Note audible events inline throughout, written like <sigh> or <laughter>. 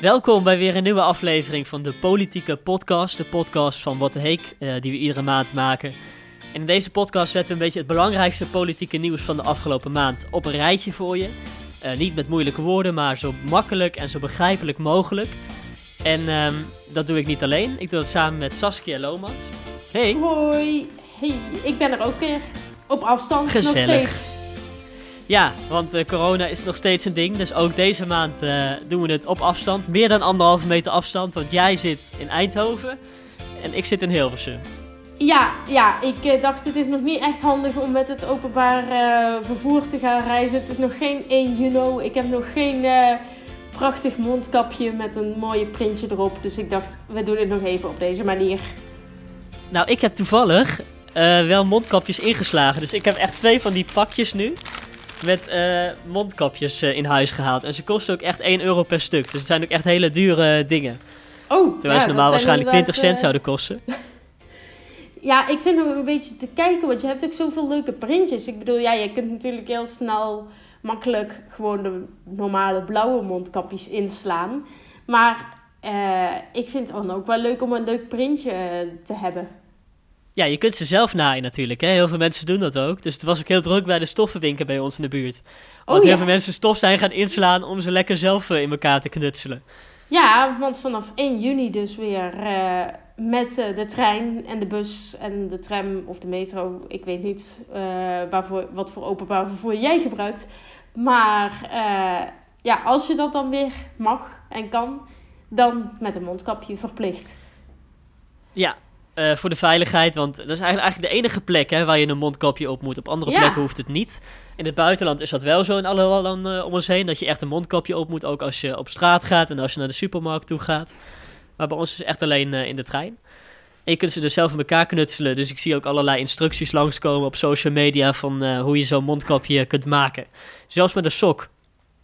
Welkom bij weer een nieuwe aflevering van de Politieke Podcast. De podcast van Wat de Heek, uh, die we iedere maand maken. En in deze podcast zetten we een beetje het belangrijkste politieke nieuws van de afgelopen maand op een rijtje voor je. Uh, niet met moeilijke woorden, maar zo makkelijk en zo begrijpelijk mogelijk. En um, dat doe ik niet alleen. Ik doe dat samen met Saskia Lomat. Hey. Hoi. Hey, ik ben er ook weer op afstand Gezellig. nog steeds. Ja, want uh, corona is nog steeds een ding. Dus ook deze maand uh, doen we het op afstand. Meer dan anderhalve meter afstand. Want jij zit in Eindhoven en ik zit in Hilversum. Ja, ja, ik uh, dacht het is nog niet echt handig om met het openbaar vervoer te gaan reizen. Het is nog geen 1 juni. Ik heb nog geen prachtig mondkapje met een mooie printje erop. Dus ik dacht, we doen het nog even op deze manier. Nou, ik heb toevallig wel mondkapjes ingeslagen. Dus ik heb echt twee van die pakjes nu met uh, mondkapjes uh, in huis gehaald. En ze kosten ook echt 1 euro per stuk. Dus het zijn ook echt hele dure dingen. Oh, Terwijl ja, ze normaal waarschijnlijk 20 cent uh... zouden kosten. <laughs> ja, ik zit nog een beetje te kijken, want je hebt ook zoveel leuke printjes. Ik bedoel, ja, je kunt natuurlijk heel snel makkelijk gewoon de normale blauwe mondkapjes inslaan. Maar ik vind het dan ook wel leuk om een leuk printje te hebben. Ja, je kunt ze zelf naaien natuurlijk. Hè? Heel veel mensen doen dat ook. Dus het was ook heel druk bij de stoffenwinkel bij ons in de buurt. Want oh, heel ja. veel mensen stof zijn gaan inslaan om ze lekker zelf in elkaar te knutselen. Ja, want vanaf 1 juni dus weer uh, met uh, de trein en de bus en de tram of de metro. Ik weet niet uh, waarvoor, wat voor openbaar vervoer jij gebruikt. Maar ja, als je dat dan weer mag en kan, dan met een mondkapje verplicht. Ja, uh, voor de veiligheid. Want dat is eigenlijk, de enige plek hè, waar je een mondkapje op moet. Op andere Ja. plekken hoeft het niet. In het buitenland is dat wel zo in alle landen uh, om ons heen. Dat je echt een mondkapje op moet. Ook als je op straat gaat en als je naar de supermarkt toe gaat. Maar bij ons is het echt alleen uh, in de trein. En je kunt ze dus zelf in elkaar knutselen. Dus ik zie ook allerlei instructies langskomen op social media. Van hoe je zo'n mondkapje kunt maken. Zelfs met een sok.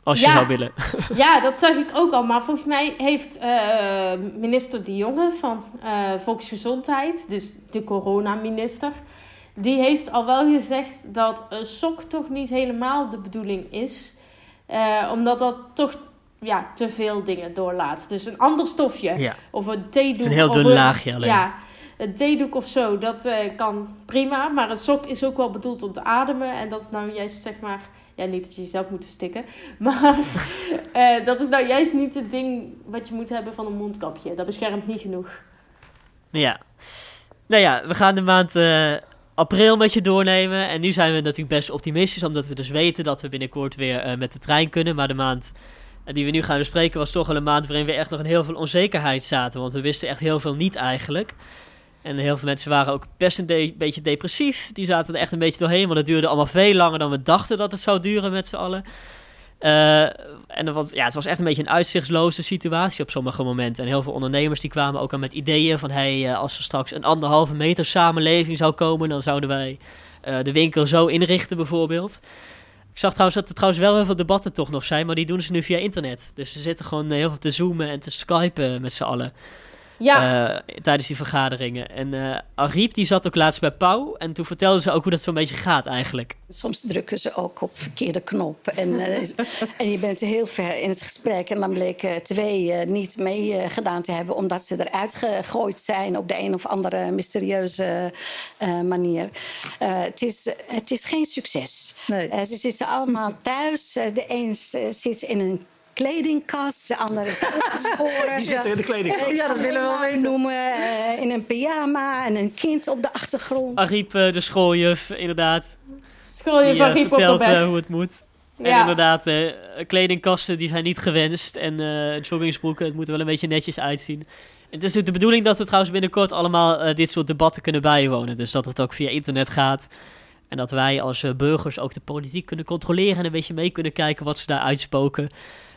Als je Ja. zou willen. <laughs> Ja, dat zag ik ook al. Maar volgens mij heeft eh, minister De Jonge van eh, Volksgezondheid, dus de coronaminister, die heeft al wel gezegd dat een sok toch niet helemaal de bedoeling is. Eh, omdat dat toch ja, te veel dingen doorlaat. Dus een ander stofje Ja. of een theedoek. Het is een heel dun laagje alleen. Ja, een theedoek of zo, dat kan prima. Maar een sok is ook wel bedoeld om te ademen. En dat is nou juist zeg maar... Ja, niet dat je jezelf moet verstikken. Maar uh, <laughs> dat is nou juist niet het ding wat je moet hebben van een mondkapje. Dat beschermt niet genoeg. Ja. Nou ja, we gaan de maand uh, april met je doornemen. En nu zijn we natuurlijk best optimistisch, omdat we dus weten dat we binnenkort weer uh, met de trein kunnen. Maar de maand die we nu gaan bespreken was toch wel een maand waarin we echt nog in heel veel onzekerheid zaten. Want we wisten echt heel veel niet eigenlijk. En heel veel mensen waren ook best een beetje depressief. Die zaten er echt een beetje doorheen, want het duurde allemaal veel langer dan we dachten dat het zou duren met z'n allen. Uh, en was, ja, het was echt een beetje een uitzichtsloze situatie op sommige momenten. En heel veel ondernemers die kwamen ook aan met ideeën van... hey, uh, als er straks een anderhalve meter samenleving zou komen... dan zouden wij uh, de winkel zo inrichten bijvoorbeeld. Ik zag trouwens dat er trouwens wel heel veel debatten toch nog zijn... maar die doen ze nu via internet. Dus ze zitten gewoon heel veel te zoomen en te skypen met z'n allen. Ja. Uh, tijdens die vergaderingen. En uh, Ariep die zat ook laatst bij Pauw. En toen vertelde ze ook hoe dat zo'n beetje gaat eigenlijk. Soms drukken ze ook op verkeerde knop. En, uh, <laughs> en je bent heel ver in het gesprek. En dan bleken twee niet mee gedaan te hebben. Omdat ze eruit gegooid zijn op de een of andere mysterieuze manier. het, is, het is geen succes. Nee. ze zitten allemaal thuis. de een zit in een kledingkast, de andere is <laughs> opgeschoren. Die zitten in de kledingkast. Ja, dat willen we wel weten. noemen. Uh, in een pyjama en een kind op de achtergrond. Ariep, uh, de schooljuf, inderdaad. Schooljuf die, uh, Ariep op de best. hoe het moet. Ja. En inderdaad, uh, kledingkasten die zijn niet gewenst. En uh, joggingsbroeken, het moet er wel een beetje netjes uitzien. En het is natuurlijk de bedoeling dat we trouwens binnenkort allemaal uh, dit soort debatten kunnen bijwonen. Dus dat het ook via internet gaat. En dat wij als uh, burgers ook de politiek kunnen controleren en een beetje mee kunnen kijken wat ze daar uitspoken.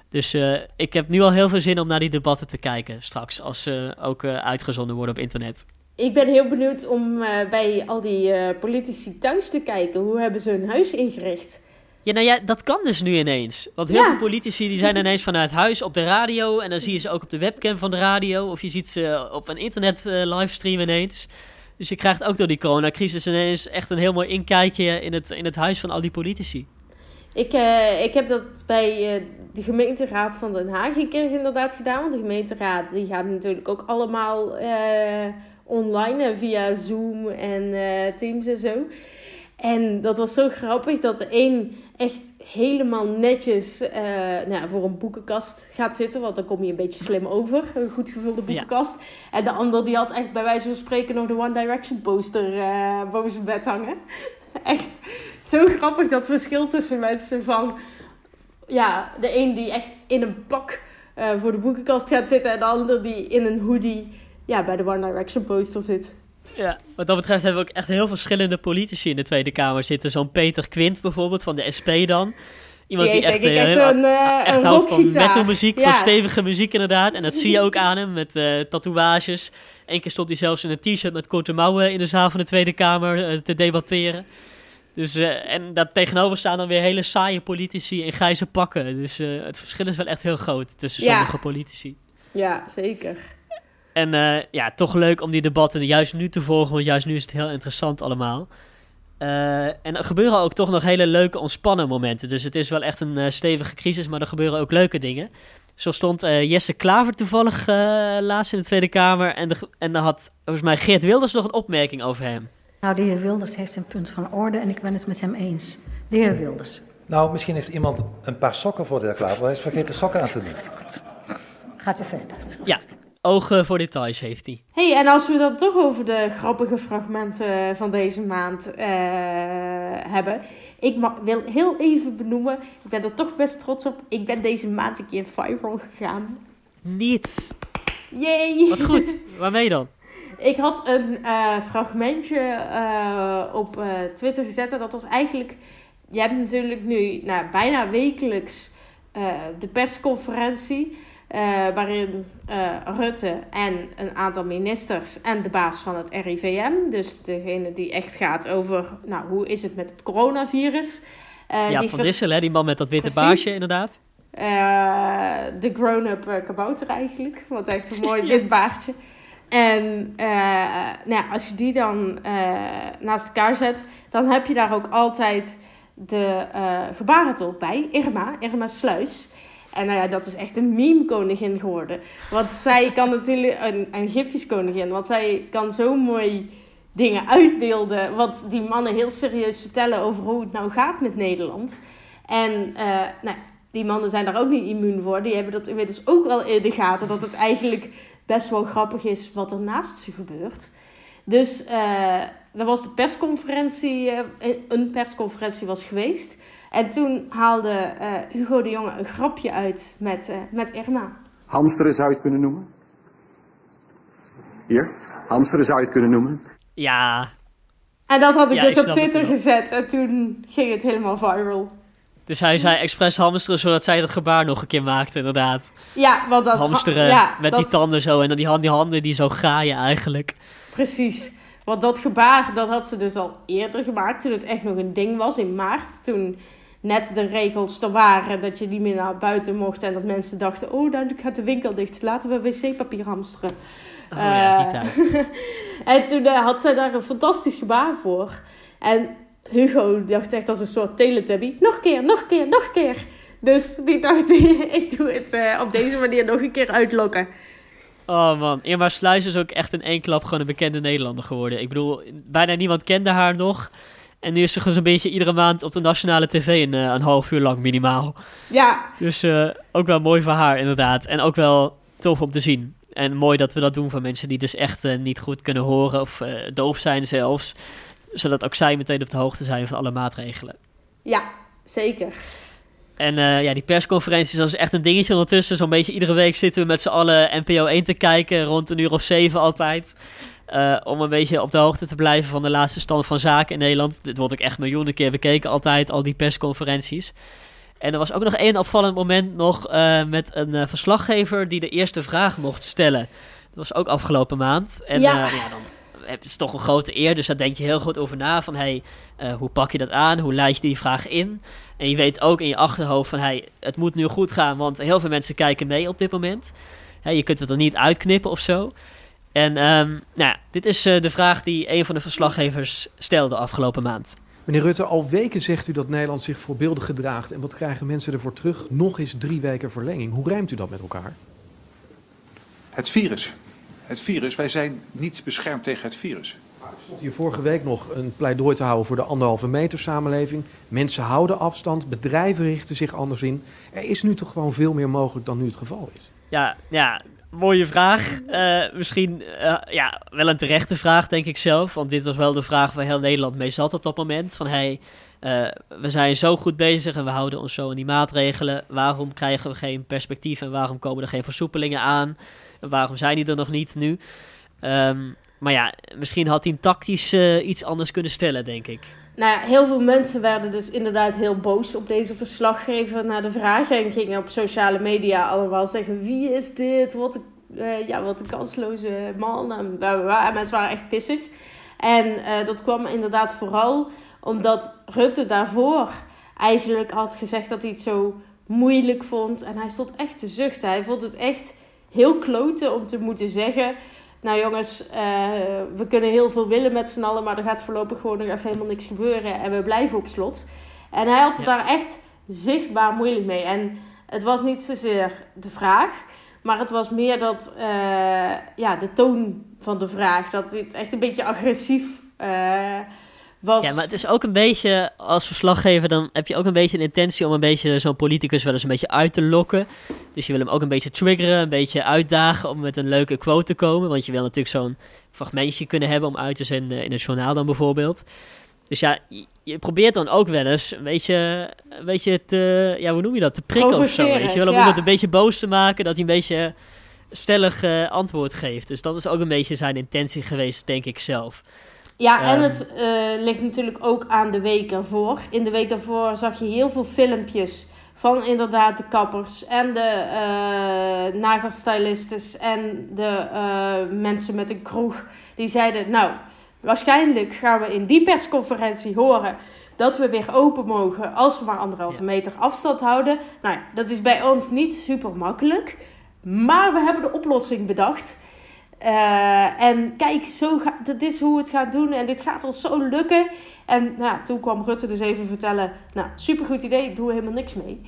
Dus uh, ik heb nu al heel veel zin om naar die debatten te kijken straks, als ze ook uh, uitgezonden worden op internet. Ik ben heel benieuwd om uh, bij al die politici thuis te kijken. Hoe hebben ze hun huis ingericht? Ja, nou ja, dat kan dus nu ineens. Want heel Ja. veel politici die zijn <laughs> ineens vanuit huis op de radio. En dan zie je ze ook op de webcam van de radio. Of je ziet ze op een internet uh, livestream ineens. Dus je krijgt ook door die coronacrisis ineens echt een heel mooi inkijkje in het, in het huis van al die politici. Ik, uh, ik heb dat bij uh, de gemeenteraad van Den Haag een keer inderdaad gedaan. Want de gemeenteraad die gaat natuurlijk ook allemaal uh, online via Zoom en Teams en zo. En dat was zo grappig dat de een echt helemaal netjes nou, voor een boekenkast gaat zitten. Want dan kom je een beetje slim over. Een goed gevulde boekenkast. En de ander die had echt bij wijze van spreken nog de One Direction poster boven zijn bed hangen. <laughs> echt zo grappig dat verschil tussen mensen van... Ja, de een die echt in een pak uh, voor de boekenkast gaat zitten... en de ander die in een hoodie ja, bij de One Direction poster zit. Ja, wat dat betreft hebben we ook echt heel verschillende politici in de Tweede Kamer zitten. Zo'n Peter Quint bijvoorbeeld, van de SP dan. Iemand die, die echt, echt, uh, een, uh, echt een houdt van metalmuziek, ja. van stevige muziek inderdaad. En dat zie je ook <laughs> aan hem, met uh, tatoeages. Eén keer stond hij zelfs in een t-shirt met korte mouwen in de zaal van de Tweede Kamer te debatteren. Dus, en daar tegenover staan dan weer hele saaie politici in grijze pakken. Dus het verschil is wel echt heel groot tussen ja. sommige politici. Ja, zeker. En ja, toch leuk om die debatten juist nu te volgen, want juist nu is het heel interessant allemaal. En er gebeuren ook toch nog hele leuke ontspannen momenten. Dus het is wel echt een stevige crisis, maar er gebeuren ook leuke dingen. Zo stond Jesse Klaver toevallig laatst in de Tweede Kamer. En, de, en daar had volgens mij Geert Wilders nog een opmerking over hem. Nou, de heer Wilders heeft een punt van orde en ik ben het met hem eens. De heer Wilders. Nou, misschien heeft iemand een paar sokken voor de heer Klaver. Hij is vergeten sokken aan te doen. Gaat u verder. Ja, ogen voor details heeft hij. hey, en als we dan toch over de grappige fragmenten van deze maand uh, hebben. Ik wil heel even benoemen, ik ben er toch best trots op. Ik ben deze maand een keer viral gegaan. Niet. Yay! Wat goed. Waarmee dan? <laughs> Ik had een uh, fragmentje uh, op Twitter gezet. En dat was eigenlijk. Je hebt natuurlijk nu nou, bijna wekelijks de persconferentie. Waarin Rutte en een aantal ministers en de baas van het RIVM, dus degene die echt gaat over nou, hoe is het met het coronavirus. ja, die Van Dissel, hè, die man met dat witte Precies. baasje inderdaad. de grown-up kabouter eigenlijk, want hij heeft een mooi <laughs> wit baardje. En nou als je die dan naast elkaar zet, dan heb je daar ook altijd de gebarentolk bij, Irma, Irma Sluis. En nou ja, dat is echt een meme-koningin geworden. Want zij kan natuurlijk, een, een gifjeskoningin, want zij kan zo mooi dingen uitbeelden. Wat die mannen heel serieus vertellen over hoe het nou gaat met Nederland. En nou, die mannen zijn daar ook niet immuun voor. Die hebben dat inmiddels ook wel in de gaten. Dat het eigenlijk best wel grappig is wat er naast ze gebeurt. Dus uh, er was de persconferentie, uh, een persconferentie was geweest. En toen haalde uh, Hugo de Jonge een grapje uit met, met Irma. Hamsteren zou je het kunnen noemen? Hier, hamsteren zou je het kunnen noemen? Ja. En dat had ik ja, dus ik op Twitter gezet en toen ging het helemaal viral. Dus hij zei expres hamsteren, zodat zij dat gebaar nog een keer maakte, inderdaad. Ja, want dat... Hamsteren ja, met dat... die tanden zo en dan die, hand, die handen die zo graaien eigenlijk. Precies. Want dat gebaar, dat had ze dus al eerder gemaakt, toen het echt nog een ding was in maart. Toen net de regels er waren dat je niet meer naar buiten mocht en dat mensen dachten, oh, dan gaat de winkel dicht, laten we wc-papier hamsteren. Oh ja, die tijd. <laughs> en toen uh, had zij daar een fantastisch gebaar voor. En Hugo dacht echt als een soort teletubby. Nog een keer, nog een keer, nog een keer. Dus die dacht, <laughs> ik doe het uh, op deze manier nog een keer uitlokken. Oh man, Irma Sluis is ook echt in één klap gewoon een bekende Nederlander geworden. Ik bedoel, bijna niemand kende haar nog. En nu is ze gewoon zo'n beetje iedere maand op de nationale tv een, uh, een half uur lang minimaal. Ja. Dus uh, ook wel mooi voor haar inderdaad. En ook wel tof om te zien. En mooi dat we dat doen van mensen die dus echt uh, niet goed kunnen horen of doof zijn zelfs zodat ook zij meteen op de hoogte zijn van alle maatregelen. Ja, zeker. En uh, ja, die persconferenties, dat is echt een dingetje ondertussen. Zo'n beetje iedere week zitten we met z'n allen NPO 1 te kijken, rond een uur of zeven altijd. Uh, om een beetje op de hoogte te blijven van de laatste stand van zaken in Nederland. Dit wordt ook echt miljoenen keer bekeken altijd, al die persconferenties. En er was ook nog één opvallend moment nog uh, met een verslaggever die de eerste vraag mocht stellen. Dat was ook afgelopen maand. En ja. ja dan het is toch een grote eer. Dus daar denk je heel goed over na. Van hey, hoe pak je dat aan? Hoe leid je die vraag in? En je weet ook in je achterhoofd van hey, het moet nu goed gaan. Want heel veel mensen kijken mee op dit moment. Hey, je kunt het er niet uitknippen of zo. En um, nou, dit is uh, de vraag die een van de verslaggevers stelde afgelopen maand. Meneer Rutte, al weken zegt u dat Nederland zich voorbeeldig gedraagt. En wat krijgen mensen ervoor terug? Nog eens drie weken verlenging. Hoe rijmt u dat met elkaar? Het virus. Het virus. Wij zijn niet beschermd tegen het virus. Ik stond hier vorige week nog een pleidooi te houden voor de anderhalve meter samenleving. Mensen houden afstand, bedrijven richten zich anders in. Er is nu toch gewoon veel meer mogelijk dan nu het geval is. Ja, ja mooie vraag. Uh, misschien uh, ja, wel een terechte vraag, denk ik zelf. Want dit was wel de vraag waar heel Nederland mee zat op dat moment. Van hey, uh, we zijn zo goed bezig en we houden ons zo aan die maatregelen. Waarom krijgen we geen perspectief en waarom komen er geen versoepelingen aan? En waarom zijn die er nog niet nu? Um, maar ja, misschien had hij tactisch iets anders kunnen stellen, denk ik. Nou ja, heel veel mensen werden dus inderdaad heel boos op deze verslaggever naar de vraag. En gingen op sociale media allemaal zeggen: wie is dit? Wat een, uh, ja, wat een kansloze man. En, en mensen waren echt pissig. En uh, dat kwam inderdaad vooral omdat Rutte daarvoor eigenlijk had gezegd dat hij het zo moeilijk vond. En hij stond echt te zuchten. Hij vond het echt heel kloten om te moeten zeggen nou jongens, uh, we kunnen heel veel willen met z'n allen, maar er gaat voorlopig gewoon nog even helemaal niks gebeuren en we blijven op slot. En hij had ja. daar echt zichtbaar moeilijk mee. En het was niet zozeer de vraag, maar het was meer dat, uh, ja, de toon van de vraag, dat dit echt een beetje agressief uh, was. Ja, maar het is ook een beetje, als verslaggever, dan heb je ook een beetje een intentie om een beetje zo'n politicus wel eens een beetje uit te lokken. Dus je wil hem ook een beetje triggeren, een beetje uitdagen om met een leuke quote te komen. Want je wil natuurlijk zo'n fragmentje kunnen hebben om uit te zenden in het journaal dan bijvoorbeeld. Dus ja, je, probeert dan ook wel eens een beetje, een beetje te, ja, hoe noem je dat, te prikken of zo. Weet je wel, om ja. iemand een beetje boos te maken, dat hij een beetje stellig uh, antwoord geeft. Dus dat is ook een beetje zijn intentie geweest, denk ik zelf. Ja, en het uh, ligt natuurlijk ook aan de week ervoor. In de week daarvoor zag je heel veel filmpjes van inderdaad de kappers en de uh, nagelstylistes en de uh, mensen met een kroeg. Die zeiden, nou, waarschijnlijk gaan we in die persconferentie horen dat we weer open mogen als we maar anderhalve meter afstand houden. Nou ja, dat is bij ons niet super makkelijk. Maar we hebben de oplossing bedacht. Uh, en kijk, zo ga, dit is hoe we het gaan doen en dit gaat ons zo lukken. En nou, toen kwam Rutte dus even vertellen, nou, supergoed idee, doen we helemaal niks mee.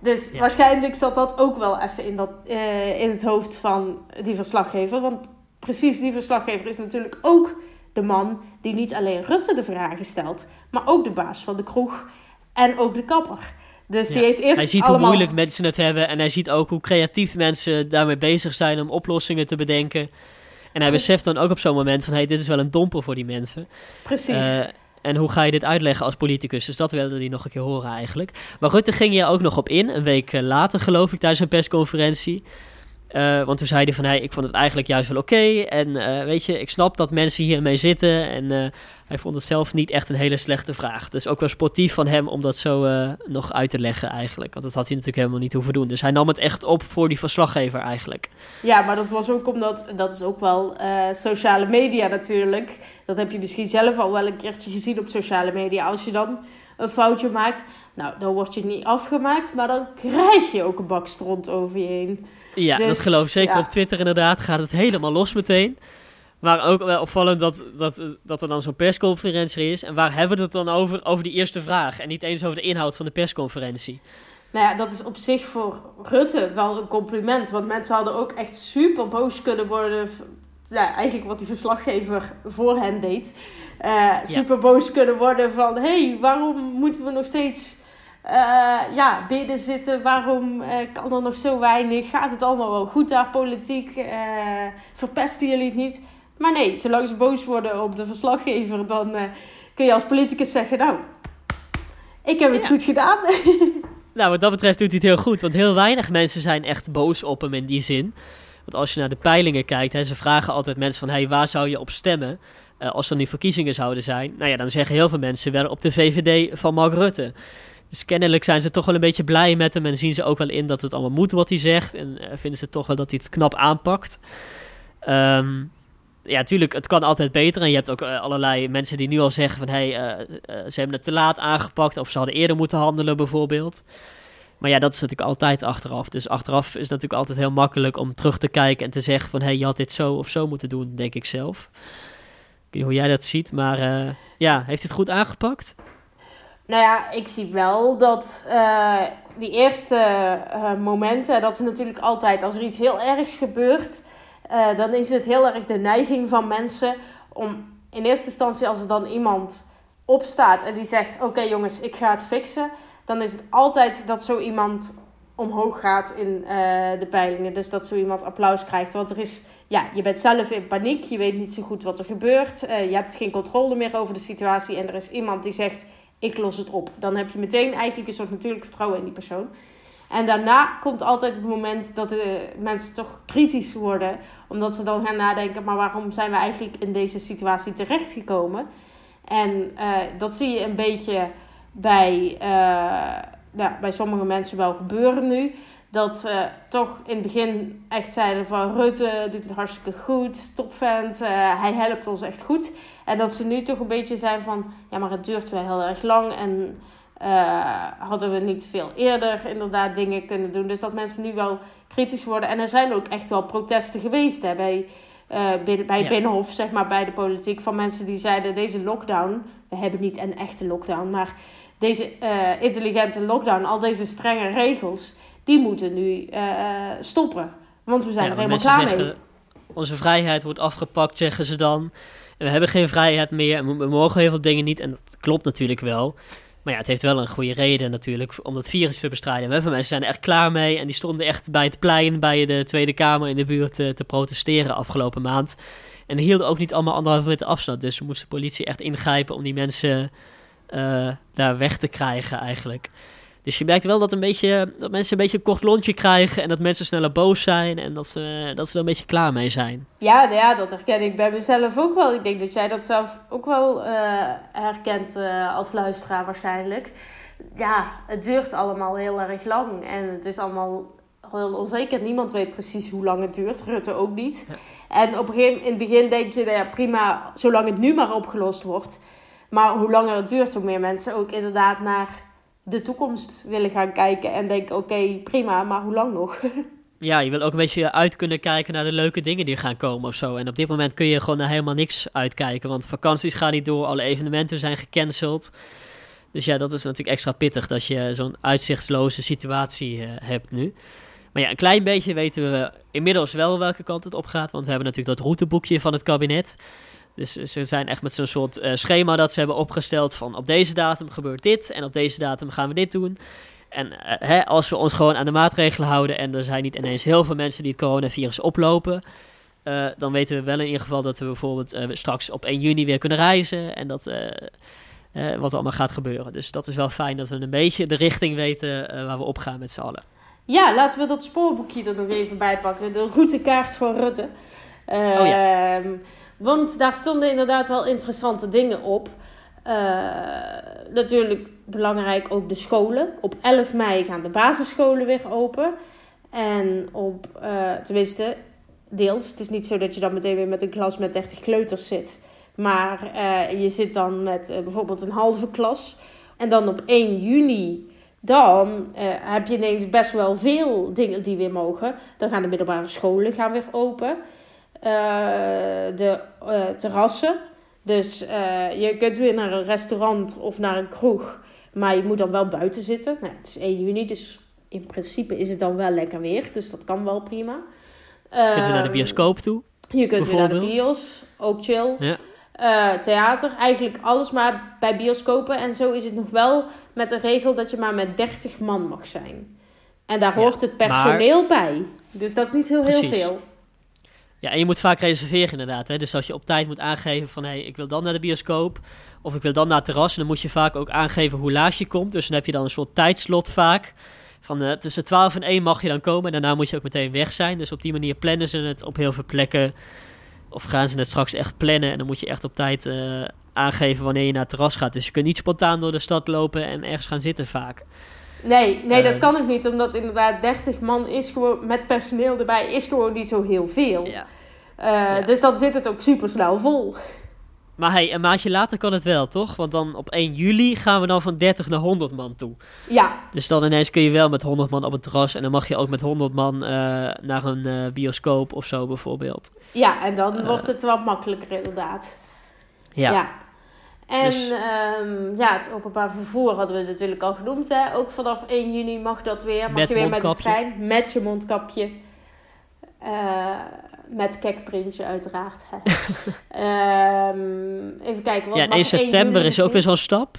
Dus ja. waarschijnlijk zat dat ook wel even in, dat, uh, in het hoofd van die verslaggever. Want precies die verslaggever is natuurlijk ook de man die niet alleen Rutte de vragen stelt, maar ook de baas van de kroeg en ook de kapper. Dus die ja. heeft eerst hij ziet allemaal... hoe moeilijk mensen het hebben en hij ziet ook hoe creatief mensen daarmee bezig zijn om oplossingen te bedenken. En hij beseft dan ook op zo'n moment van, hey, dit is wel een domper voor die mensen. Precies. Uh, en hoe ga je dit uitleggen als politicus? Dus dat wilde hij nog een keer horen eigenlijk. Maar Rutte ging je ook nog op in, een week later geloof ik, tijdens een persconferentie. Uh, want toen zei hij van, hey, ik vond het eigenlijk juist wel oké. En uh, weet je, ik snap dat mensen hiermee zitten. En uh, hij vond het zelf niet echt een hele slechte vraag. Dus ook wel sportief van hem om dat zo nog uit te leggen eigenlijk. Want dat had hij natuurlijk helemaal niet hoeven doen. Dus hij nam het echt op voor die verslaggever eigenlijk. Ja, maar dat was ook omdat, dat is ook wel sociale media natuurlijk. Dat heb je misschien zelf al wel een keertje gezien op sociale media. Als je dan een foutje maakt, nou, dan word je niet afgemaakt. Maar dan krijg je ook een bak stront over je heen. Ja, dus, dat geloof ik zeker. Ja. Op Twitter inderdaad gaat het helemaal los meteen. Maar ook wel opvallend dat, dat, dat er dan zo'n persconferentie is. En waar hebben we het dan over? Over die eerste vraag. En niet eens over de inhoud van de persconferentie. Nou ja, dat is op zich voor Rutte wel een compliment. Want mensen hadden ook echt super boos kunnen worden. Ja, eigenlijk wat die verslaggever voor hen deed. Uh, super boos kunnen worden van... Hé, hey, waarom moeten we nog steeds uh, ja, binnen zitten. Waarom uh, kan er nog zo weinig? Gaat het allemaal wel goed daar, politiek? Uh, verpesten jullie het niet? Maar nee, zolang ze boos worden op de verslaggever, dan kun je als politicus zeggen: Nou, ik heb het ja. goed gedaan. <laughs> nou, wat dat betreft doet hij het heel goed. Want heel weinig mensen zijn echt boos op hem in die zin. Want als je naar de peilingen kijkt, hè, ze vragen altijd mensen van... Hey, waar zou je op stemmen als er nu verkiezingen zouden zijn? Nou ja, dan zeggen heel veel mensen wel op de VVD van Mark Rutte. Dus kennelijk zijn ze toch wel een beetje blij met hem en zien ze ook wel in dat het allemaal moet wat hij zegt. En uh, vinden ze toch wel dat hij het knap aanpakt. Um, ja, tuurlijk, het kan altijd beter. En je hebt ook uh, allerlei mensen die nu al zeggen van... hé, hey, uh, ze hebben het te laat aangepakt of ze hadden eerder moeten handelen bijvoorbeeld. Maar ja, dat is natuurlijk altijd achteraf. Dus achteraf is natuurlijk altijd heel makkelijk om terug te kijken en te zeggen van... hé, hey, je had dit zo of zo moeten doen, denk ik zelf. Ik weet niet hoe jij dat ziet, maar ja, heeft hij het goed aangepakt? Nou ja, ik zie wel dat uh, die eerste uh, momenten, dat is natuurlijk altijd als er iets heel ergs gebeurt, uh, dan is het heel erg de neiging van mensen om in eerste instantie als er dan iemand opstaat en die zegt: Oké jongens, ik ga het fixen, dan is het altijd dat zo iemand omhoog gaat in de peilingen. Dus dat zo iemand applaus krijgt. Want er is, ja, je bent zelf in paniek, je weet niet zo goed wat er gebeurt, je hebt geen controle meer over de situatie en er is iemand die zegt ik los het op. Dan heb je meteen eigenlijk een soort natuurlijk vertrouwen in die persoon. En daarna komt altijd het moment dat de mensen toch kritisch worden. Omdat ze dan gaan nadenken, maar waarom zijn we eigenlijk in deze situatie terechtgekomen? En uh, dat zie je een beetje bij, ja, bij sommige mensen wel gebeuren nu dat ze toch in het begin echt zeiden van Rutte doet het hartstikke goed, topvent, uh, hij helpt ons echt goed. En dat ze nu toch een beetje zijn van, ja maar het duurt wel heel erg lang en uh, hadden we niet veel eerder inderdaad dingen kunnen doen. Dus dat mensen nu wel kritisch worden. En er zijn ook echt wel protesten geweest hè, bij, uh, binnen, bij het ja. Binnenhof, zeg maar, bij de politiek. Van mensen die zeiden, deze lockdown, we hebben niet een echte lockdown, maar deze intelligente lockdown, al deze strenge regels die moeten nu uh, stoppen. Want we zijn ja, er helemaal klaar zeggen, mee. Onze vrijheid wordt afgepakt, zeggen ze dan. En we hebben geen vrijheid meer. En we mogen heel veel dingen niet. En dat klopt natuurlijk wel. Maar ja, het heeft wel een goede reden natuurlijk om dat virus te bestrijden. Heel veel mensen zijn er echt klaar mee. En die stonden echt bij het plein, bij de Tweede Kamer in de buurt te, te protesteren afgelopen maand. En hielden ook niet allemaal anderhalve meter afstand. Dus moest de politie echt ingrijpen om die mensen uh, daar weg te krijgen eigenlijk. Dus je merkt wel dat, een beetje, dat mensen een beetje een kort lontje krijgen en dat mensen sneller boos zijn en dat ze, dat ze er een beetje klaar mee zijn. Ja, nou ja, dat herken ik bij mezelf ook wel. Ik denk dat jij dat zelf ook wel uh, herkent uh, als luisteraar waarschijnlijk. Ja, het duurt allemaal heel erg lang en het is allemaal heel onzeker. Niemand weet precies hoe lang het duurt, Rutte ook niet. Ja. En op een gegeven in het begin denk je, nou ja, prima, zolang het nu maar opgelost wordt. Maar hoe langer het duurt, hoe meer mensen ook inderdaad naar de toekomst willen gaan kijken en denken: oké, prima, maar hoe lang nog? <laughs> ja, je wil ook een beetje uit kunnen kijken naar de leuke dingen die gaan komen of zo. En op dit moment kun je gewoon naar helemaal niks uitkijken, want vakanties gaan niet door, alle evenementen zijn gecanceld. Dus ja, dat is natuurlijk extra pittig dat je zo'n uitzichtsloze situatie uh, hebt nu. Maar ja, een klein beetje weten we inmiddels wel welke kant het op gaat. Want we hebben natuurlijk dat routeboekje van het kabinet. Dus ze zijn echt met zo'n soort uh, schema dat ze hebben opgesteld van op deze datum gebeurt dit en op deze datum gaan we dit doen. En uh, hè, als we ons gewoon aan de maatregelen houden en er zijn niet ineens heel veel mensen die het coronavirus oplopen, uh, dan weten we wel in ieder geval dat we bijvoorbeeld straks op 1 juni weer kunnen reizen en dat, wat allemaal gaat gebeuren. Dus dat is wel fijn dat we een beetje de richting weten waar we op gaan met z'n allen. Ja, laten we dat spoorboekje er nog even bij pakken. De routekaart van Rutte. oh ja. Want daar stonden inderdaad wel interessante dingen op. Uh, natuurlijk belangrijk ook de scholen. Op 11 mei gaan de basisscholen weer open. En op, uh, tenminste, deels. Het is niet zo dat je dan meteen weer met een klas met 30 kleuters zit. Maar uh, je zit dan met bijvoorbeeld een halve klas. En dan op 1 juni, dan heb je ineens best wel veel dingen die weer mogen. Dan gaan de middelbare scholen gaan weer open. Uh, de uh, terrassen. Dus uh, je kunt weer naar een restaurant of naar een kroeg. Maar je moet dan wel buiten zitten. Nou, het is 1 juni, dus in principe is het dan wel lekker weer. Dus dat kan wel prima. je kunt weer naar de bioscoop toe. Je kunt weer naar de bios, ook chill. Ja. Uh, theater, eigenlijk alles maar bij bioscopen. En zo is het nog wel met de regel dat je maar met 30 man mag zijn. En daar hoort ja, het personeel maar... bij. Dus dat is niet heel, heel veel. Ja, en je moet vaak reserveren inderdaad. Hè? Dus als je op tijd moet aangeven van... hé, hey, ik wil dan naar de bioscoop... of ik wil dan naar het terras... dan moet je vaak ook aangeven hoe laat je komt. Dus dan heb je dan een soort tijdslot vaak... Van uh, tussen 12 en 1 mag je dan komen. En daarna moet je ook meteen weg zijn. Dus op die manier plannen ze het op heel veel plekken. Of gaan ze het straks echt plannen. En dan moet je echt op tijd uh, aangeven wanneer je naar het terras gaat. Dus je kunt niet spontaan door de stad lopen en ergens gaan zitten vaak. Nee, nee, dat kan ook niet. Omdat inderdaad 30 man is gewoon met personeel erbij is gewoon niet zo heel veel. Ja. Uh, ja. Dus dan zit het ook super snel vol. Maar hey, een maandje later kan het wel, toch? Want dan op 1 juli gaan we dan van 30 naar 100 man toe. Ja. Dus dan ineens kun je wel met 100 man op het terras. En dan mag je ook met 100 man uh, naar een uh, bioscoop of zo bijvoorbeeld. Ja, en dan wordt het wat makkelijker inderdaad. Ja. ja. En Dus- ehm, ja, het openbaar vervoer hadden we natuurlijk al genoemd. Hè? Ook vanaf 1 juni mag dat weer. Mag Met je weer met de trein. Met je mondkapje. Eh, met kekprintje uiteraard. Hè. <laughs> Ehm, even kijken. Wat ja, mag 1 september is ook weer zo'n stap.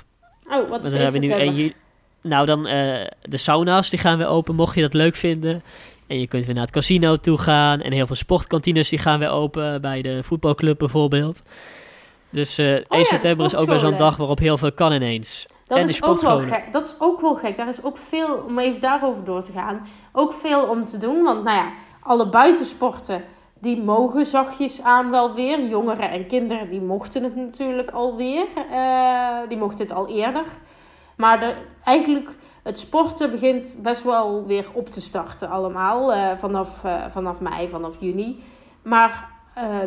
Oh, wat is dan 1 hebben we nu september? 1 juli. Nou, dan eh, de sauna's die gaan weer open, mocht je dat leuk vinden. En je kunt weer naar het casino toe gaan. En heel veel sportkantines die gaan weer open. Bij de voetbalclub bijvoorbeeld. Dus 1 Oh de september is ook weer zo'n dag waarop heel veel kan ineens. Dat en is, ook wel gek. dat is ook wel gek. Daar is ook veel, om even daarover door te gaan, ook veel om te doen. Want nou ja, alle buitensporten, die mogen zachtjes aan wel weer. Jongeren en kinderen, die mochten het natuurlijk alweer. Eh die mochten het al eerder. Maar de, eigenlijk, het sporten begint best wel weer op te starten allemaal. eh, vanaf, vanaf mei, vanaf juni. Maar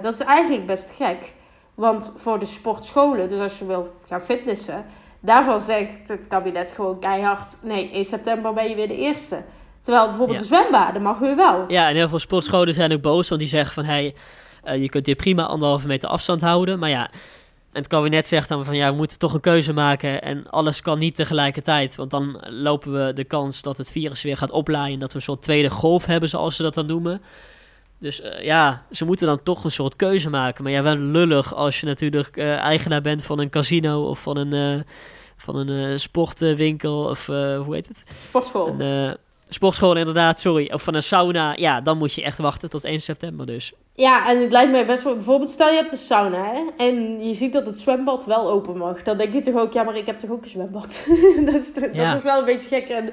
dat is eigenlijk best gek. Want voor de sportscholen, dus als je wil gaan fitnessen... Daarvan zegt het kabinet gewoon keihard... Nee, in september ben je weer de eerste. Terwijl bijvoorbeeld Ja. de zwembaden mag weer wel. Ja, en heel veel sportscholen zijn ook boos, want die zeggen van... Hey, eh, je kunt hier prima anderhalve meter afstand houden. Maar ja, en het kabinet zegt dan van... Ja, we moeten toch een keuze maken en alles kan niet tegelijkertijd. Want dan lopen we de kans dat het virus weer gaat oplaaien... en dat we een soort tweede golf hebben, zoals ze dat dan noemen. Dus eh, ja, ze moeten dan toch een soort keuze maken. Maar ja, wel lullig als je natuurlijk eh, eigenaar bent van een casino... of van een, eh, van een sportwinkel of hoe heet het? Sportschool. Een sportschool inderdaad, sorry. Of van een sauna. Ja, dan moet je echt wachten tot 1 september dus. Ja, en het lijkt mij best wel... Bijvoorbeeld, stel je hebt een sauna, hè. En je ziet dat het zwembad wel open mag. Dan denk je toch ook, ja, maar ik heb toch ook een zwembad. <laughs> dat, is, Ja. dat is wel een beetje gek. En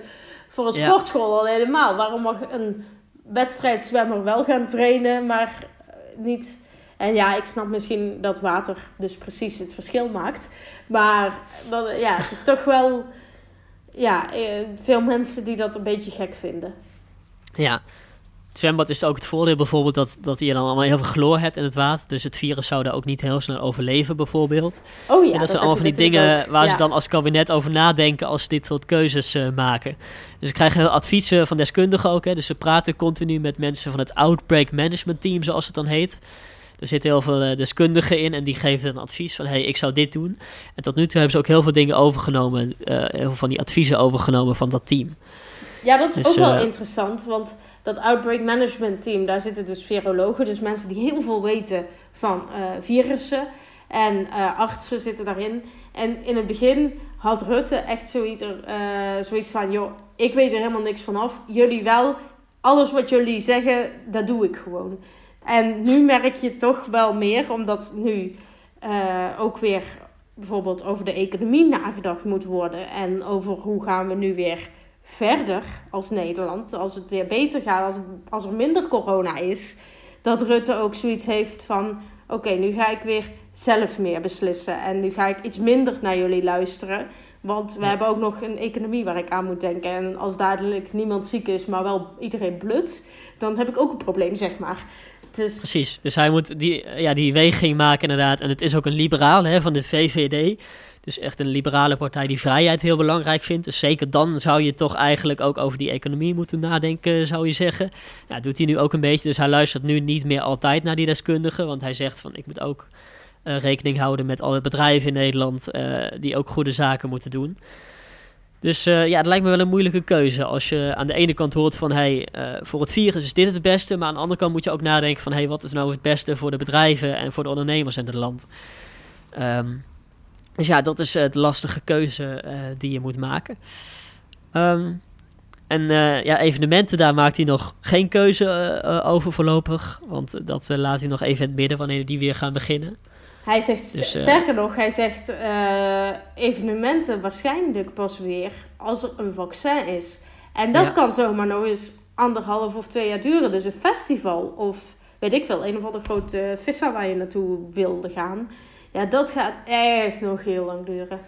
voor een Ja. sportschool al helemaal. Waarom mag een wedstrijdzwemmer wel gaan trainen, maar eh, niet... En ja, ik snap misschien dat water dus precies het verschil maakt. Maar dat, ja, het is toch wel... Ja, eh, veel mensen die dat een beetje gek vinden. Ja. Het zwembad is ook het voordeel bijvoorbeeld dat, dat je dan allemaal heel veel chloor hebt in het water. Dus het virus zou daar ook niet heel snel overleven bijvoorbeeld. Oh ja, en dat, zijn allemaal van die dingen ook. waar Ja. ze dan als kabinet over nadenken als ze dit soort keuzes eh, maken. Dus ze krijgen heel adviezen van deskundigen ook. Hè. Dus ze praten continu met mensen van het Outbreak Management Team, zoals het dan heet. Er zitten heel veel eh, deskundigen in en die geven dan advies van... hey, ik zou dit doen. En tot nu toe hebben ze ook heel veel dingen overgenomen. eh, heel veel van die adviezen overgenomen van dat team. Ja, dat is Dus, ook wel eh, interessant, want dat Outbreak Management Team, daar zitten dus virologen, dus mensen die heel veel weten van eh, virussen. En eh, artsen zitten daarin. En in het begin had Rutte echt zoiets, er, zoiets van, joh, ik weet er helemaal niks vanaf. Jullie wel. Alles wat jullie zeggen, dat doe ik gewoon. En nu merk je toch wel meer, omdat nu ook weer bijvoorbeeld over de economie nagedacht moet worden. En over hoe gaan we nu weer verder als Nederland, als het weer beter gaat, als, het- als er minder corona is, dat Rutte ook zoiets heeft van: oké, nu ga ik weer zelf meer beslissen en nu ga ik iets minder naar jullie luisteren. Want we hebben ook nog een economie waar ik aan moet denken. En als dadelijk niemand ziek is, maar wel iedereen blut, dan heb ik ook een probleem, zeg maar. Dus, Precies, dus hij moet die, ja, die weging maken inderdaad. En het is ook een liberaal hè, van de VVD. Dus echt een liberale partij die vrijheid heel belangrijk vindt. Dus zeker dan zou je toch eigenlijk ook over die economie moeten nadenken, zou je zeggen. Ja, doet hij nu ook een beetje. Dus hij luistert nu niet meer altijd naar die deskundigen. Want hij zegt van, ik moet ook eh, rekening houden met alle bedrijven in Nederland... eh, die ook goede zaken moeten doen. Dus eh, ja, het lijkt me wel een moeilijke keuze. Als je aan de ene kant hoort van, hey, voor het virus is dit het beste. Maar aan de andere kant moet je ook nadenken van, hey, wat is nou het beste voor de bedrijven en voor de ondernemers in het land. Ehm, dus ja, dat is eh, de lastige keuze eh, die je moet maken. Ehm, en eh, ja, evenementen, daar maakt hij nog geen keuze eh, eh, over voorlopig. Want eh, dat eh, laat hij nog even in het midden wanneer die weer gaan beginnen. Hij zegt, Dus, eh, sterker nog, hij zegt eh, evenementen waarschijnlijk pas weer als er een vaccin is. En dat Ja. kan zomaar nog eens anderhalf of twee jaar duren. Dus een festival of weet ik veel, een of andere grote vissa waar je naartoe wilde gaan. Ja, dat gaat echt nog heel lang duren.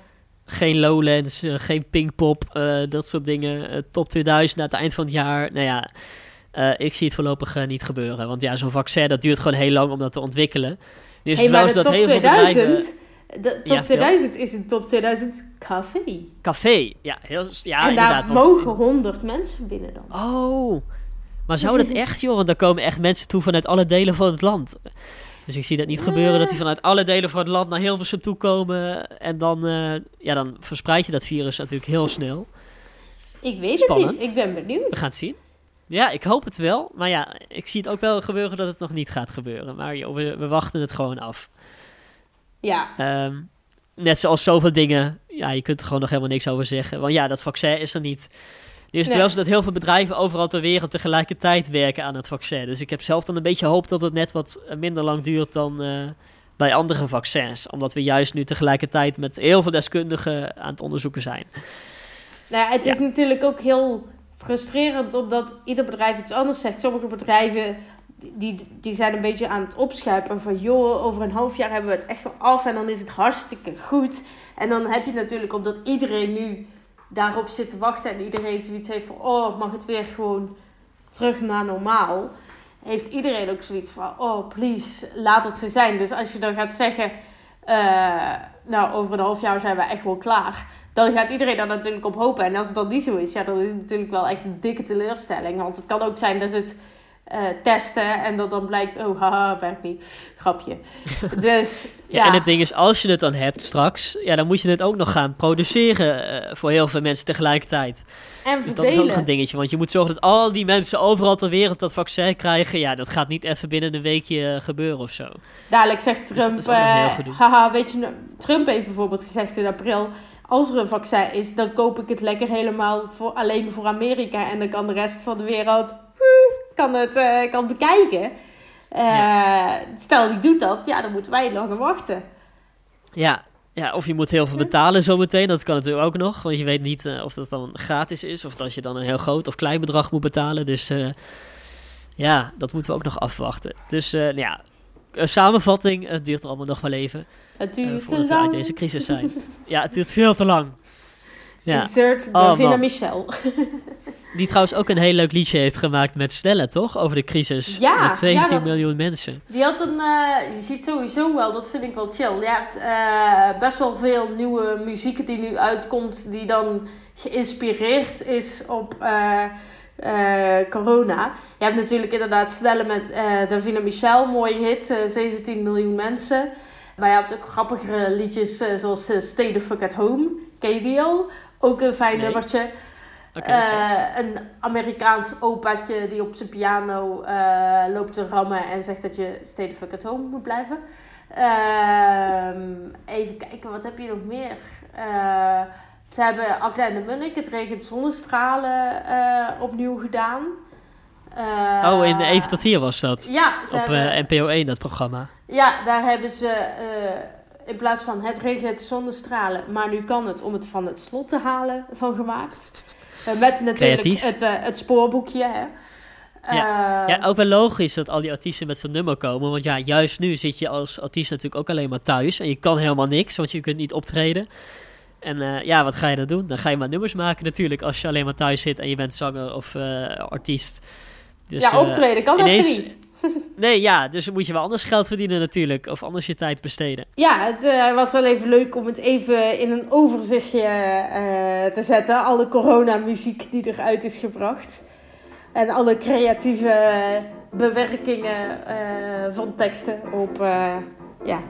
Geen Lowlands, eh, geen Pinkpop, eh dat soort dingen. Eh, top 2000 aan het eind van het jaar. Nou ja, ik zie het voorlopig niet gebeuren. Want ja, zo'n vaccin, dat duurt gewoon heel lang om dat te ontwikkelen. Nu is hey, het wel dat top heel veel bedrijven... 2000, de top Ja, vertel. 2000 is een top 2000 café. Café, ja, heel, ja en daar want- mogen 100 mensen binnen dan. Oh, maar zou dat <laughs> echt, joh? Want daar komen echt mensen toe vanuit alle delen van het land. Dus ik zie dat niet gebeuren dat die vanuit alle delen van het land naar Hilversum toe komen. En dan, eh, ja, dan verspreid je dat virus natuurlijk heel snel. Ik weet Spannend. het niet. Ik ben benieuwd. We gaan het zien. Ja, ik hoop het wel. Maar ja, ik zie het ook wel gebeuren dat het nog niet gaat gebeuren. Maar joh, we, we wachten het gewoon af. Ja, Ehm, net zoals zoveel dingen. Ja, je kunt er gewoon nog helemaal niks over zeggen. Want ja, dat vaccin is er niet. Nu is het Nee. wel zo dat heel veel bedrijven overal ter wereld tegelijkertijd werken aan het vaccin. Dus ik heb zelf dan een beetje hoop dat het net wat minder lang duurt dan eh, bij andere vaccins. Omdat we juist nu tegelijkertijd met heel veel deskundigen aan het onderzoeken zijn. Nou, ja, het is natuurlijk ook heel frustrerend omdat ieder bedrijf iets anders zegt. Sommige bedrijven die, die zijn een beetje aan het opschuipen van joh, over een half jaar hebben we het echt wel af en dan is het hartstikke goed. En dan heb je natuurlijk omdat iedereen nu daarop zit te wachten en iedereen zoiets heeft van oh, mag het weer gewoon terug naar normaal. Heeft iedereen ook zoiets van oh, please, laat het zo zijn. Dus als je dan gaat zeggen, eh, nou, over een half jaar zijn we echt wel klaar dan gaat iedereen daar natuurlijk op hopen. En als het dan niet zo is, ja, dan is het natuurlijk wel echt een dikke teleurstelling. Want het kan ook zijn dat het eh, testen en dat dan blijkt, oh, haha, werkt niet. Grapje. <laughs> Dus, Ja, ja. En het ding is, als je het dan hebt straks, ja, dan moet je het ook nog gaan produceren eh, voor heel veel mensen tegelijkertijd. en Dus dat is ook nog verdelen. een dingetje, want je moet zorgen dat al die mensen overal ter wereld dat vaccin krijgen. Ja, dat gaat niet even binnen een weekje eh, gebeuren of zo. Dadelijk zegt dat Trump, gedoe. haha, weet je, nou, Trump heeft bijvoorbeeld gezegd in april, als er een vaccin is, dan koop ik het lekker helemaal voor, alleen voor Amerika en dan kan de rest van de wereld kan het, eh, kan het bekijken. Eh, Stel die doet dat, ja, dan moeten wij langer wachten. Ja, ja, of je moet heel veel betalen zometeen, dat kan natuurlijk ook nog. Want je weet niet eh, of dat dan gratis is of dat je dan een heel groot of klein bedrag moet betalen. Dus ja, dat moeten we ook nog afwachten. Dus nou ja, een samenvatting, het duurt allemaal nog wel even Het duurt te voordat we uit deze crisis zijn. <laughs> Ja, het duurt veel te lang. Ja. Insert Oh, Davina man. Michel. <laughs> Die trouwens ook een heel leuk liedje heeft gemaakt met Stella, toch? Over de crisis. Ja, met 17 ja, dat- miljoen mensen. Die had een, eh, je ziet sowieso wel, dat vind ik wel chill. Je hebt eh, best wel veel nieuwe muziek die nu uitkomt, die dan geïnspireerd is op eh, corona. Je hebt natuurlijk inderdaad snelle met Davina Michel, mooie hit, eh, 17 miljoen mensen. Maar je hebt ook grappigere liedjes zoals Stay the Fuck at Home, al? Ook een fijn Nee. nummertje. Eh, een Amerikaans opaatje die op zijn piano eh, loopt te rammen en zegt dat je stay the fuck at home moet blijven. Ehm, even kijken, wat heb je nog meer? Eh, ze hebben Akda en de Munnik, het regent zonnestralen, opnieuw gedaan. Oh, in Even tot hier was dat. Ja, Op hebben, NPO 1, dat programma. ja, daar hebben ze in plaats van het regent zonnestralen, maar nu kan het om het van het slot te halen van gemaakt. Eh, met natuurlijk Creatief. het, eh, het spoorboekje. Hè. Eh, Ja, ook wel logisch dat al die artiesten met zo'n nummer komen. Want ja, juist nu zit je als artiest natuurlijk ook alleen maar thuis. En je kan helemaal niks, want je kunt niet optreden. En ja, wat ga je dan doen? Dan ga je maar nummers maken natuurlijk. Als je alleen maar thuis zit en je bent zanger of artiest. Dus, ja, optreden kan ineens- even niet. Nee, ja, dus moet je wel anders geld verdienen natuurlijk. Of anders je tijd besteden. Ja, het eh, was wel even leuk om het even in een overzichtje eh, te zetten. Alle coronamuziek die eruit is gebracht. En alle creatieve bewerkingen eh, van teksten op, ja,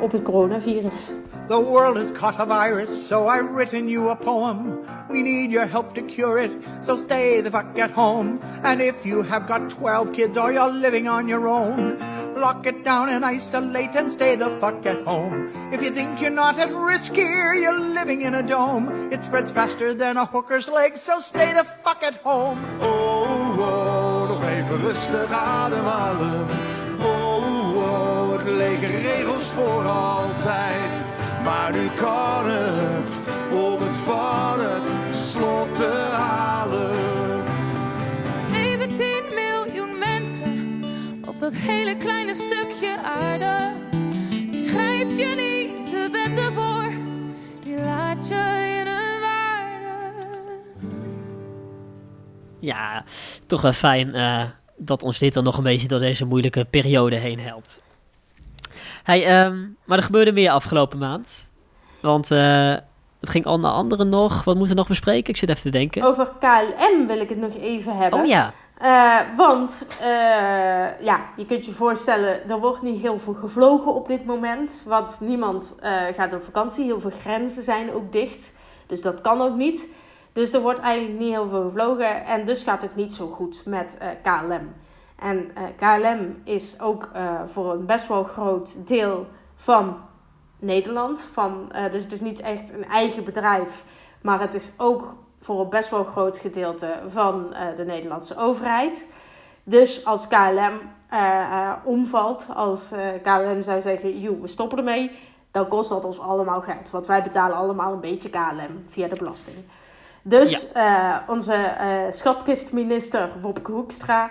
op het coronavirus. The world has caught a virus, so I've written you a poem. We need your help to cure it, so stay the fuck at home. And if you have got 12 kids or you're living on your own, lock it down and isolate and stay the fuck at home. If you think you're not at risk here, you're living in a dome. It spreads faster than a hooker's leg, so stay the fuck at home. Oh, oh, nog even rustig ademhalen. Leken regels voor altijd. Maar nu kan het om het van het slot te halen. 17 miljoen mensen op dat hele kleine stukje aarde. Die schrijf je niet de wetten voor, die laat je in hun waarde. Ja, toch wel fijn eh, dat ons dit dan nog een beetje door deze moeilijke periode heen helpt. Hey, ehm, maar er gebeurde meer afgelopen maand. Want eh, het ging onder andere nog. Wat moeten we nog bespreken? Ik zit even te denken. Over KLM wil ik het nog even hebben. Oh ja. Eh, want eh, ja, je kunt je voorstellen, er wordt niet heel veel gevlogen op dit moment. Want niemand gaat op vakantie. Heel veel grenzen zijn ook dicht. Dus dat kan ook niet. Dus er wordt eigenlijk niet heel veel gevlogen. En dus gaat het niet zo goed met KLM. En eh, KLM is ook eh, voor een best wel groot deel van Nederland. Van, eh, dus het is niet echt een eigen bedrijf. Maar het is ook voor een best wel groot gedeelte van de Nederlandse overheid. Dus als KLM omvalt, als KLM zou zeggen, joh, we stoppen ermee, dan kost dat ons allemaal geld. Want wij betalen allemaal een beetje KLM via de belasting. Dus onze schatkistminister Wopke Hoekstra,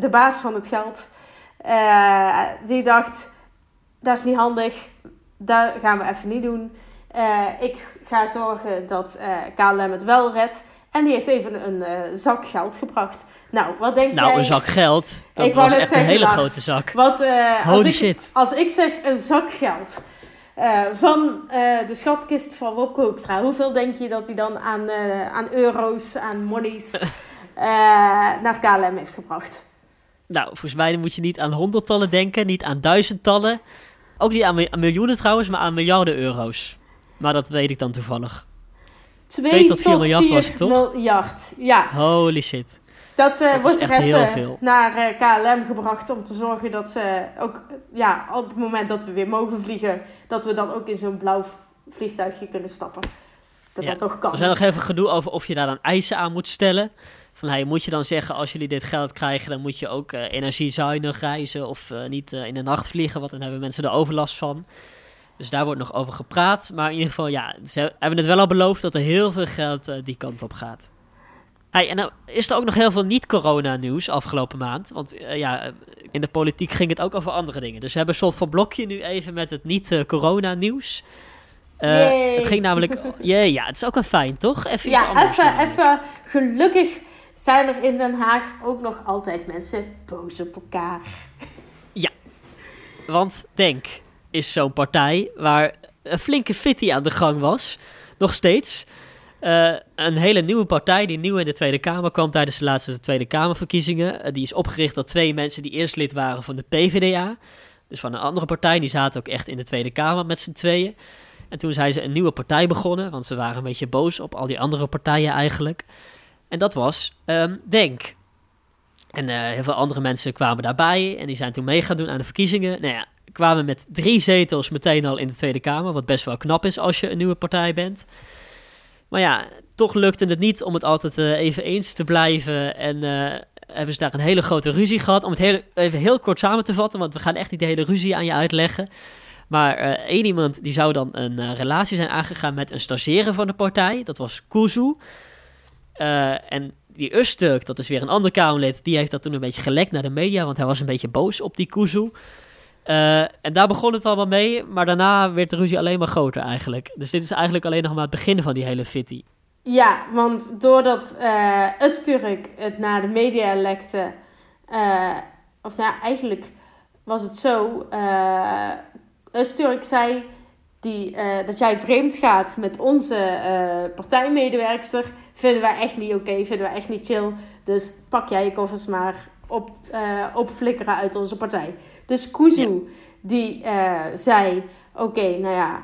de baas van het geld, eh, die dacht, dat is niet handig, dat gaan we even niet doen. Eh, ik ga zorgen dat eh, KLM het wel redt. En die heeft even een eh, zak geld gebracht. Nou, wat denk Nou, jij? een zak geld. Dat Ik was echt een hele grote zak. Wat, eh, als Holy ik, shit. Als ik zeg een zak geld eh, van eh, de schatkist van Hoekstra. Hoeveel denk je dat hij dan aan, eh, aan euro's, aan monies eh, <laughs> naar KLM heeft gebracht? Nou, volgens mij moet je niet aan honderdtallen denken, niet aan duizendtallen. Ook niet aan, mi- aan miljoenen trouwens, maar aan miljarden euro's. Maar dat weet ik dan toevallig. 2 tot 4 miljard was het, toch? miljard, ja. Holy shit. Dat, eh, Dat is wordt er echt heel even veel. naar eh, KLM gebracht om te zorgen dat ze ook, ja, op het moment dat we weer mogen vliegen, dat we dan ook in zo'n blauw vliegtuigje kunnen stappen. Dat Ja, dat nog kan. Er zijn nog even gedoe over of je daar dan eisen aan moet stellen. Van, hey, moet je dan zeggen, als jullie dit geld krijgen, dan moet je ook eh, energiezuinig reizen of eh, niet eh, in de nacht vliegen, want dan hebben mensen er overlast van. Dus daar wordt nog over gepraat. Maar in ieder geval, ja, ze hebben het wel al beloofd dat er heel veel geld die kant op gaat. Hey, en nou is er ook nog heel veel niet-corona-nieuws afgelopen maand. Want ja, in de politiek ging het ook over andere dingen. Dus we hebben een soort van blokje nu even met het niet-corona-nieuws. Het ging namelijk... <laughs> Ja, ja, het is ook wel fijn, toch? Even iets ja, even, even. Gelukkig zijn er in Den Haag ook nog altijd mensen boos op elkaar. Want Denk is zo'n partij waar een flinke fitty aan de gang was. Nog steeds. Eh, een hele nieuwe partij die nieuw in de Tweede Kamer kwam tijdens de laatste Tweede Kamerverkiezingen. Eh, die is opgericht door twee mensen die eerst lid waren van de PvdA. Dus van een andere partij. Die zaten ook echt in de Tweede Kamer met z'n tweeën. En toen zijn ze een nieuwe partij begonnen. Want ze waren een beetje boos op al die andere partijen eigenlijk. En dat was ehm, Denk. En eh, heel veel andere mensen kwamen daarbij. En die zijn toen mee gaan doen aan de verkiezingen. Nou ja, kwamen met drie zetels meteen al in de Tweede Kamer. Wat best wel knap is als je een nieuwe partij bent. Maar ja, toch lukte het niet om het altijd eh, even eens te blijven. En eh, hebben ze daar een hele grote ruzie gehad. Om het heel, even heel kort samen te vatten, want we gaan echt niet de hele ruzie aan je uitleggen. Maar één iemand die zou dan een relatie zijn aangegaan met een stagiaire van de partij. Dat was Kuzu. Eh, en die Usturk, dat is weer een ander Kamerlid, die heeft dat toen een beetje gelekt naar de media, want hij was een beetje boos op die Kuzu. Eh, en daar begon het allemaal mee, maar daarna werd de ruzie alleen maar groter eigenlijk. Dus dit is eigenlijk alleen nog maar het begin van die hele fitty. Ja, want doordat eh Öztürk het naar de media lekte, of nou eigenlijk was het zo, eh Öztürk zei die, eh, dat jij vreemd gaat met onze eh, partijmedewerkster, vinden wij echt niet oké, vinden wij echt niet chill. Dus pak jij je koffers maar op, eh, opflikkeren uit onze partij. Dus Kuzu, die zei, oké, nou ja,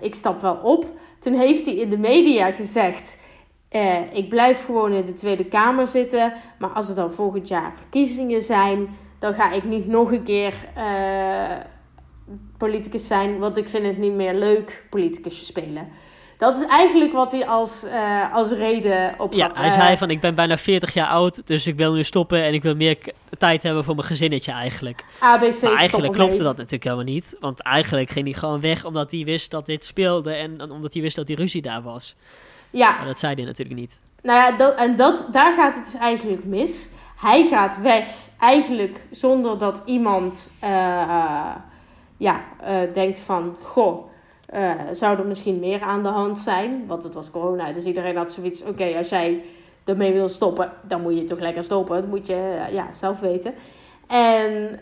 ik stap wel op. Toen heeft hij in de media gezegd, ik blijf gewoon in de Tweede Kamer zitten, maar als er dan volgend jaar verkiezingen zijn, dan ga ik niet nog een keer politicus zijn, want ik vind het niet meer leuk politicusje spelen. Dat is eigenlijk wat hij als, eh, als reden op Ja, hij zei van ik ben bijna 40 jaar oud, dus ik wil nu stoppen en ik wil meer tijd hebben voor mijn gezinnetje eigenlijk. ABC Maar eigenlijk klopte dat natuurlijk helemaal niet, want eigenlijk ging hij gewoon weg omdat hij wist dat dit speelde en omdat hij wist dat die ruzie daar was. Ja, Maar dat zei hij natuurlijk niet. Nou ja, dat, en dat, daar gaat het dus eigenlijk mis. Hij gaat weg eigenlijk zonder dat iemand eh, eh, ja, eh, denkt van... Goh, eh, zou er misschien meer aan de hand zijn? Want het was corona, dus iedereen had zoiets... Oké, als jij ermee wil stoppen, dan moet je toch lekker stoppen. Dat moet je eh, ja, zelf weten. En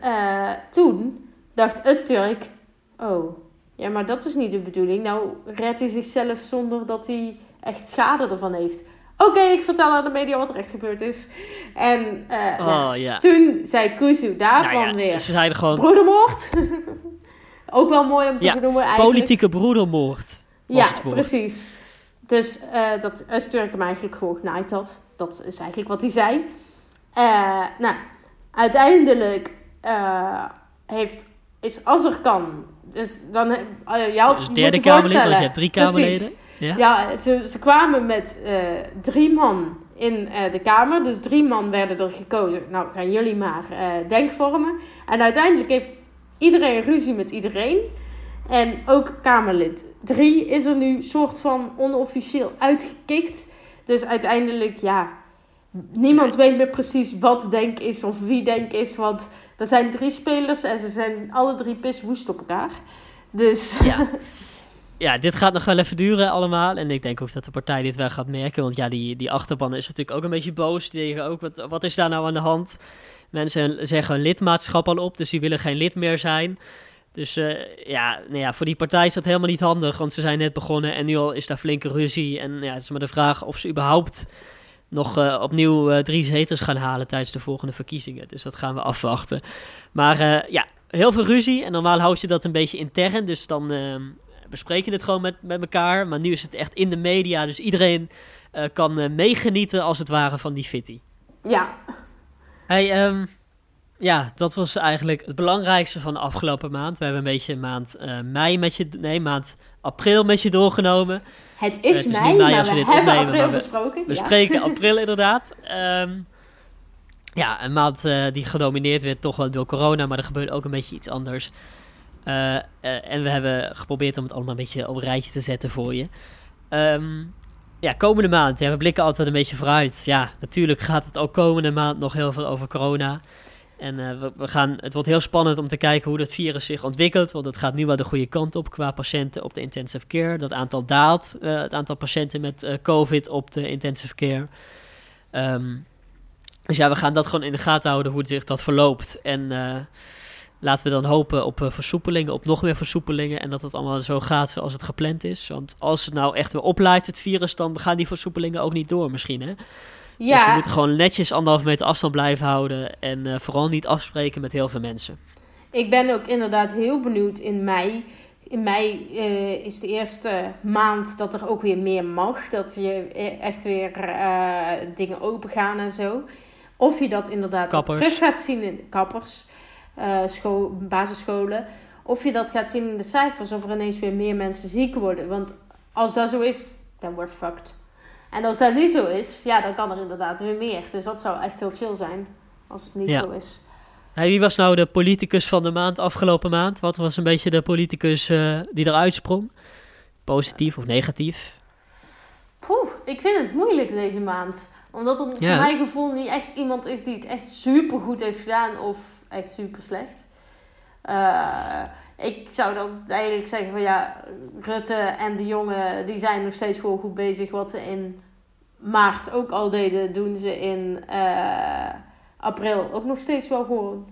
toen dacht Öztürk... Oh, ja, maar dat is niet de bedoeling. Nou redt hij zichzelf zonder dat hij echt schade ervan heeft. Oké, ik vertel aan de media wat er echt gebeurd is. En Oh, nou, ja. toen zei Kuzu daarvan Nou ja, weer... ze zeiden gewoon... Broedermoord. <laughs> Ook wel mooi om te Ja, benoemen eigenlijk. politieke broedermoord. Ja, precies. Dus eh dat Öztürk hem eigenlijk gewoon genaaid had. Dat is eigenlijk wat hij zei. Eh, nou, uiteindelijk eh, heeft, is Azarkan... Dus dan... uh, jou, Dus derde moet je Kamerlid, want je hebt drie. Kamerleden. Ja. Ja, ze, ze kwamen met drie man in de Kamer. Dus drie man werden er gekozen. Nou, gaan jullie maar denkvormen. En uiteindelijk heeft iedereen ruzie met iedereen. En ook Kamerlid 3 is er nu soort van onofficieel uitgekikt. Dus uiteindelijk, ja, niemand weet meer precies wat Denk is of wie Denk is. Want er zijn drie spelers en ze zijn alle drie piswoest op elkaar. Dus Ja. <laughs> ja, dit gaat nog wel even duren allemaal. En ik denk ook dat de partij dit wel gaat merken. Want ja, die, die achterban is natuurlijk ook een beetje boos. Die denken ook, wat, wat is daar nou aan de hand? Mensen zeggen hun lidmaatschap al op, dus die willen geen lid meer zijn. Dus eh, ja, nou ja, voor die partij is dat helemaal niet handig. Want ze zijn net begonnen en nu al is daar flinke ruzie. En ja, het is maar de vraag of ze überhaupt nog eh, opnieuw eh, drie zetels gaan halen tijdens de volgende verkiezingen. Dus dat gaan we afwachten. Maar ja, heel veel ruzie. En normaal houd je dat een beetje intern. Dus dan eh, bespreek je het gewoon met, met elkaar. Maar nu is het echt in de media. Dus iedereen kan meegenieten als het ware van die fitty. ja, Hey, ehm, ja, dat was eigenlijk het belangrijkste van de afgelopen maand. We hebben een beetje maand eh, mei met je, nee, maand april met je doorgenomen. het is, het is mei, maar we hebben april we- besproken. We ja. spreken <laughs> april inderdaad. Ehm, ja, een maand eh, die gedomineerd werd toch wel door corona, maar er gebeurde ook een beetje iets anders. Eh, eh, en we hebben geprobeerd om het allemaal een beetje op een rijtje te zetten voor je. Ehm, ja, komende maand. Ja, we blikken altijd een beetje vooruit. Ja, natuurlijk gaat het ook komende maand nog heel veel over corona. En eh, we, gaan, het wordt heel spannend om te kijken hoe dat virus zich ontwikkelt. Want het gaat nu wel de goede kant op qua patiënten op de intensive care. Dat aantal daalt, eh, het aantal patiënten met eh, COVID op de intensive care. Ehm, dus ja, we gaan dat gewoon in de gaten houden hoe zich dat verloopt. En laten we dan hopen op eh, versoepelingen, op nog meer versoepelingen. En dat het allemaal zo gaat zoals het gepland is. Want als het nou echt weer opleidt, het virus, dan gaan die versoepelingen ook niet door misschien, hè? Dus we Ja, moeten gewoon netjes anderhalve meter afstand blijven houden. En eh, vooral niet afspreken met heel veel mensen. ik ben ook inderdaad heel benieuwd in mei. In mei eh, is de eerste maand dat er ook weer meer mag. Dat je echt weer dingen open gaan en zo. Of je dat inderdaad terug gaat zien in de kappers, school, basisscholen. Of je dat gaat zien in de cijfers. Of er ineens weer meer mensen ziek worden. Want als dat zo is, dan wordt fucked. En als dat niet zo is, ja, dan kan er inderdaad weer meer. Dus dat zou echt heel chill zijn. Als het niet Ja. zo is. Hey, wie was nou de politicus van de maand afgelopen maand? Wat was een beetje de politicus eh, die eruit sprong? Positief of negatief? Poeh, ik vind het moeilijk deze maand. Omdat er Ja. voor mijn gevoel niet echt iemand is die het echt super goed heeft gedaan of echt super slecht. Eh, ik zou dan eigenlijk zeggen van ja, Rutte en de jongen die zijn nog steeds gewoon goed bezig. Wat ze in maart ook al deden, doen ze in eh, april ook nog steeds wel gewoon.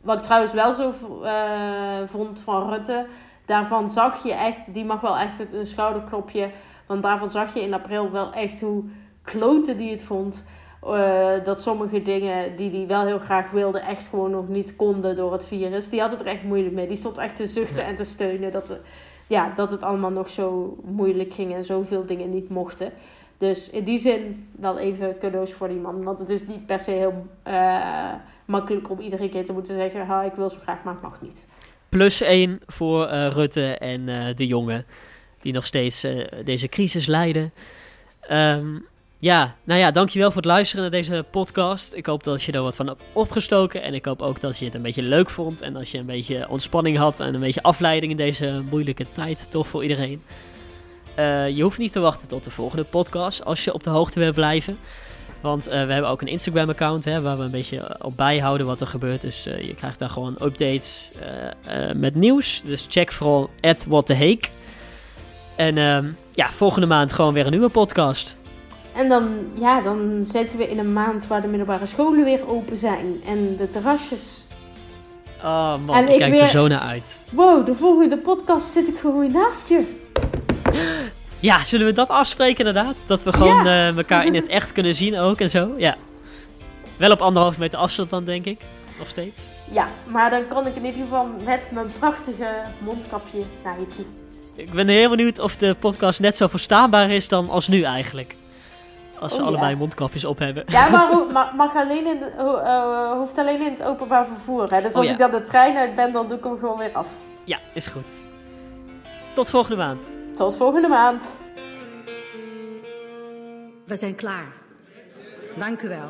Wat ik trouwens wel zo eh, vond van Rutte, daarvan zag je echt, die mag wel echt een schouderklopje. Want daarvan zag je in april wel echt hoe kloten die het vond. Eh, dat sommige dingen die hij wel heel graag wilde, echt gewoon nog niet konden door het virus. Die had het er echt moeilijk mee. Die stond echt te zuchten en te steunen. Dat, de- ja, dat het allemaal nog zo moeilijk ging en zoveel dingen niet mochten. Dus in die zin wel even cadeaus voor die man. Want het is niet per se heel eh, makkelijk om iedere keer te moeten zeggen: ha, ik wil zo graag, maar het mag niet. Plus één voor eh, Rutte en eh, de jongen. Die nog steeds eh, deze crisis leiden. Ehm, ja, nou ja, dankjewel voor het luisteren naar deze podcast. Ik hoop dat je er wat van hebt opgestoken. En ik hoop ook dat je het een beetje leuk vond. En dat je een beetje ontspanning had. En een beetje afleiding in deze moeilijke tijd. Toch voor iedereen. Eh, je hoeft niet te wachten tot de volgende podcast. Als je op de hoogte wil blijven. Want eh, we hebben ook een Instagram-account waar we een beetje op bijhouden wat er gebeurt. Dus eh, je krijgt daar gewoon updates eh, eh, met nieuws. Dus check vooral at whattheheek. En ehm, ja, volgende maand gewoon weer een nieuwe podcast. En dan, ja, dan zitten we in een maand waar de middelbare scholen weer open zijn. En de terrasjes. Oh man, En ik, ik kijk weer- er zo naar uit. Wow, de volgende podcast zit ik gewoon naast je. Ja, zullen we dat afspreken inderdaad? Dat we gewoon eh, elkaar in het echt kunnen zien ook en zo. Ja. Wel op anderhalve meter afstand dan, denk ik. Nog steeds. Ja, maar dan kan ik in ieder geval met mijn prachtige mondkapje naar je toe. Ik ben heel benieuwd of de podcast net zo verstaanbaar is dan als nu eigenlijk. Als ze Oh, ja. allebei mondkapjes op hebben. Ja, maar <laughs> ho- mag alleen in de, ho- eh, hoeft alleen in het openbaar vervoer. Hè? Dus Oh, als ja. ik dan de trein uit ben, dan doe ik hem gewoon weer af. Ja, is goed. Tot volgende maand. Tot volgende maand. We zijn klaar. Dank u wel.